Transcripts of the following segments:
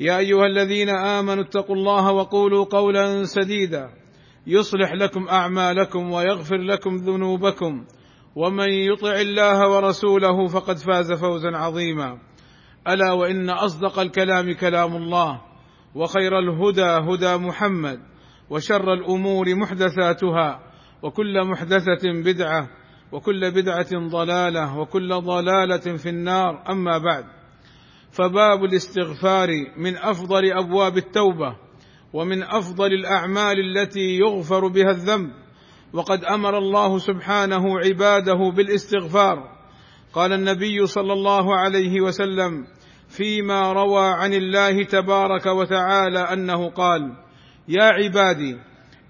يا أيها الذين آمنوا اتقوا الله وقولوا قولا سديدا. يصلح لكم أعمالكم ويغفر لكم ذنوبكم. ومن يطع الله ورسوله فقد فاز فوزا عظيما. ألا وإن أصدق الكلام كلام الله وخير الهدى هدى محمد وشر الأمور محدثاتها وكل محدثة بدعة وكل بدعة ضلالة وكل ضلالة في النار. أما بعد فباب الاستغفار من أفضل أبواب التوبة ومن أفضل الأعمال التي يغفر بها الذنب. وقد أمر الله سبحانه عباده بالاستغفار. قال النبي صلى الله عليه وسلم فيما روى عن الله تبارك وتعالى أنه قال يا عبادي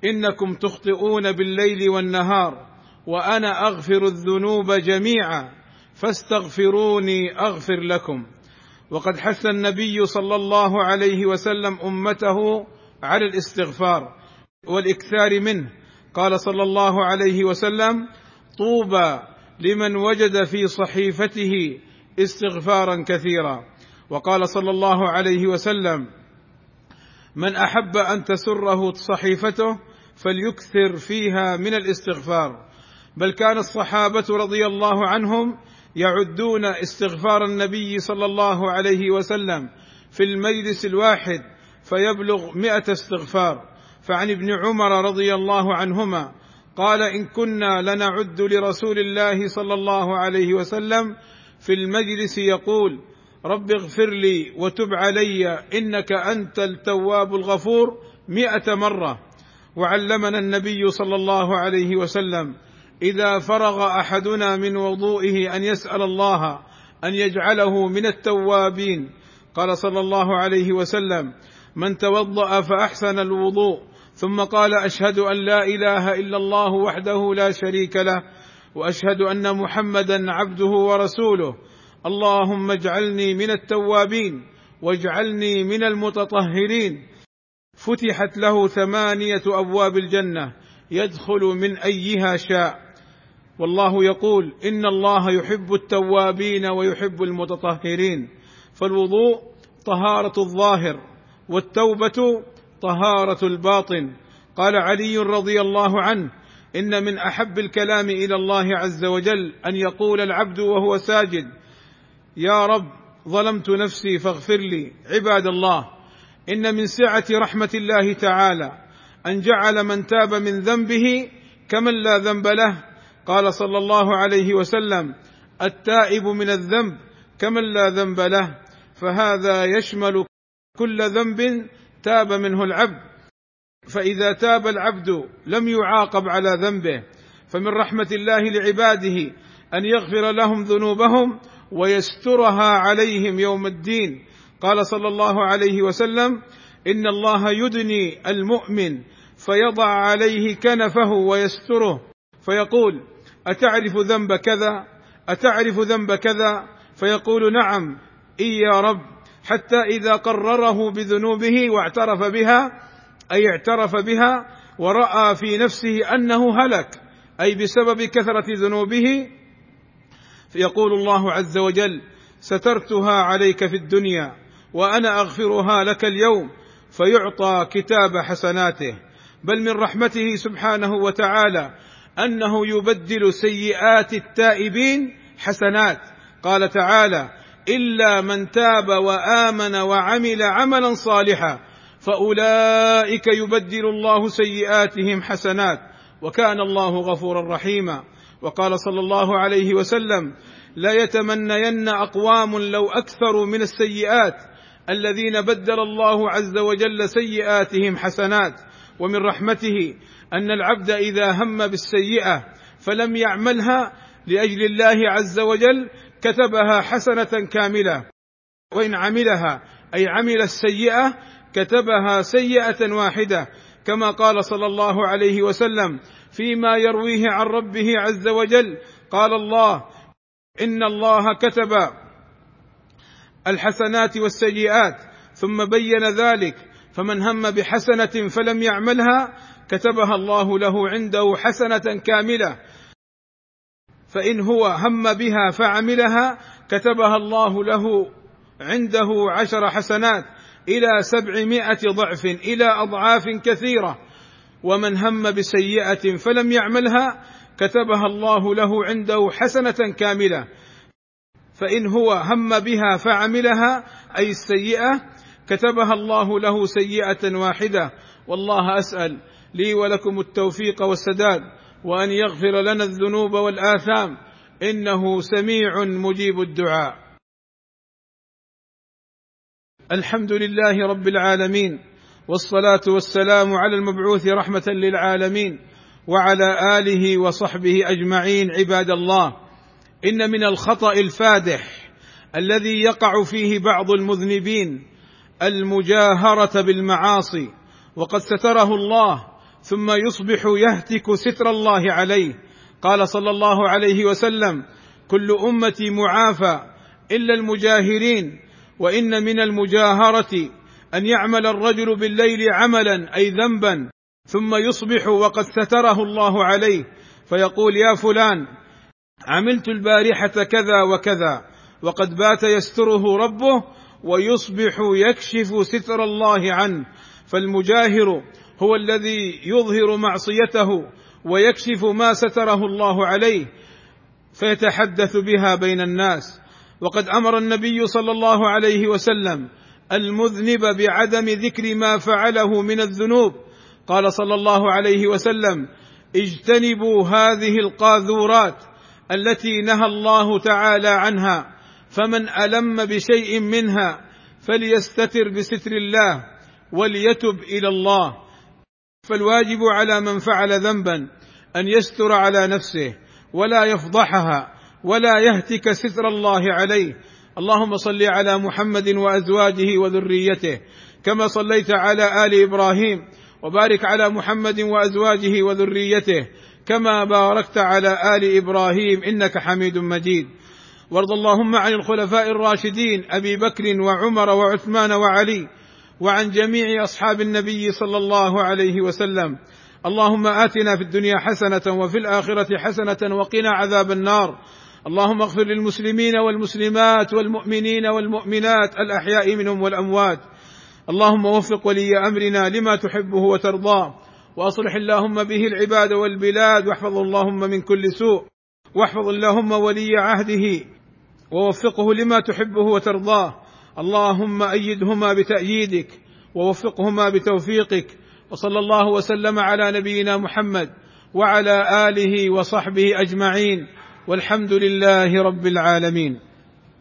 إنكم تخطئون بالليل والنهار وأنا أغفر الذنوب جميعا فاستغفروني أغفر لكم. وقد حث النبي صلى الله عليه وسلم أمته على الاستغفار والإكثار منه. قال صلى الله عليه وسلم طوبى لمن وجد في صحيفته استغفارا كثيرا. وقال صلى الله عليه وسلم من أحب أن تسره صحيفته فليكثر فيها من الاستغفار. بل كان الصحابة رضي الله عنهم يعدون استغفار النبي صلى الله عليه وسلم في المجلس الواحد فيبلغ مئة استغفار. فعن ابن عمر رضي الله عنهما قال إن كنا لنعد لرسول الله صلى الله عليه وسلم في المجلس يقول رب اغفر لي وتب علي إنك أنت التواب الغفور مئة مرة. وعلمنا النبي صلى الله عليه وسلم إذا فرغ أحدنا من وضوئه أن يسأل الله أن يجعله من التوابين. قال صلى الله عليه وسلم من توضأ فأحسن الوضوء. ثم قال أشهد أن لا إله إلا الله وحده لا شريك له وأشهد أن محمدا عبده ورسوله. اللهم اجعلني من التوابين واجعلني من المتطهرين. فتحت له ثمانية أبواب الجنة يدخل من أيها شاء. والله يقول إن الله يحب التوابين ويحب المتطهرين. فالوضوء طهارة الظاهر والتوبة طهارة الباطن. قال علي رضي الله عنه إن من أحب الكلام إلى الله عز وجل أن يقول العبد وهو ساجد يا رب ظلمت نفسي فاغفر لي عباد الله إن من سعة رحمة الله تعالى أن جعل من تاب من ذنبه كمن لا ذنب له قال صلى الله عليه وسلم التائب من الذنب كمن لا ذنب له فهذا يشمل كل ذنب تاب منه العبد. فإذا تاب العبد لم يعاقب على ذنبه فمن رحمة الله لعباده أن يغفر لهم ذنوبهم ويسترها عليهم يوم الدين. قال صلى الله عليه وسلم إن الله يدني المؤمن فيضع عليه كنفه ويستره فيقول أتعرف ذنب كذا؟ أتعرف ذنب كذا؟ فيقول نعم إي يا رب. حتى إذا قرره بذنوبه واعترف بها أي اعترف بها ورأى في نفسه أنه هلك أي بسبب كثرة ذنوبه فيقول الله عز وجل سترتها عليك في الدنيا وأنا أغفرها لك اليوم فيعطى كتاب حسناته. بل من رحمته سبحانه وتعالى أنه يبدل سيئات التائبين حسنات. قال تعالى إلا من تاب وآمن وعمل عملا صالحا فأولئك يبدل الله سيئاتهم حسنات. وكان الله غفورا رحيما. وقال صلى الله عليه وسلم لا يتمنين أقوام لو أكثروا من السيئات الذين بدل الله عز وجل سيئاتهم حسنات. ومن رحمته أن العبد إذا هم بالسيئة فلم يعملها لأجل الله عز وجل كتبها حسنة كاملة. وإن عملها أي عمل السيئة كتبها سيئة واحدة كما قال صلى الله عليه وسلم فيما يرويه عن ربه عز وجل قال الله إن الله كتب الحسنات والسيئات ثم بين ذلك فمن هم بحسنة فلم يعملها كتبها الله له عنده حسنة كاملة. فإن هو هم بها فعملها كتبها الله له عنده عشر حسنات إلى سبعمائة ضعف إلى أضعاف كثيرة. ومن هم بسيئة فلم يعملها كتبها الله له عنده حسنة كاملة. فإن هو هم بها فعملها أي السيئة كتبها الله له سيئة واحدة. والله أسأل لي ولكم التوفيق والسداد وأن يغفر لنا الذنوب والآثام. إنه سميع مجيب الدعاء. الحمد لله رب العالمين والصلاة والسلام على المبعوث رحمة للعالمين وعلى آله وصحبه أجمعين عباد الله. إن من الخطأ الفادح الذي يقع فيه بعض المذنبين المجاهرة بالمعاصي وقد ستره الله ثم يصبح يهتك ستر الله عليه. قال صلى الله عليه وسلم كل أمتي معافى إلا المجاهرين وإن من المجاهرة أن يعمل الرجل بالليل عملا أي ذنبا ثم يصبح وقد ستره الله عليه. فيقول يا فلان عملت البارحة كذا وكذا وقد بات يستره ربه ويصبح يكشف ستر الله عنه. فالمجاهر هو الذي يظهر معصيته ويكشف ما ستره الله عليه فيتحدث بها بين الناس. وقد أمر النبي صلى الله عليه وسلم المذنب بعدم ذكر ما فعله من الذنوب. قال صلى الله عليه وسلم اجتنبوا هذه القاذورات التي نهى الله تعالى عنها فمن ألم بشيء منها فليستتر بستر الله وليتب إلى الله. فالواجب على من فعل ذنبا أن يستر على نفسه ولا يفضحها ولا يهتك ستر الله عليه. اللهم صل على محمد وأزواجه وذريته كما صليت على آل إبراهيم وبارك على محمد وأزواجه وذريته كما باركت على آل إبراهيم إنك حميد مجيد. وارض اللهم عن الخلفاء الراشدين أبي بكر وعمر وعثمان وعلي وعن جميع أصحاب النبي صلى الله عليه وسلم. اللهم آتنا في الدنيا حسنة وفي الآخرة حسنة وقنا عذاب النار. اللهم اغفر للمسلمين والمسلمات والمؤمنين والمؤمنات الأحياء منهم والأموات. اللهم وفق ولي أمرنا لما تحبه وترضاه. وأصلح اللهم به العباد والبلاد واحفظه اللهم من كل سوء. واحفظ اللهم ولي عهده. ووفقه لما تحبه وترضاه. اللهم أيدهما بتأييدك ووفقهما بتوفيقك. وصلى الله وسلم على نبينا محمد وعلى آله وصحبه أجمعين. والحمد لله رب العالمين.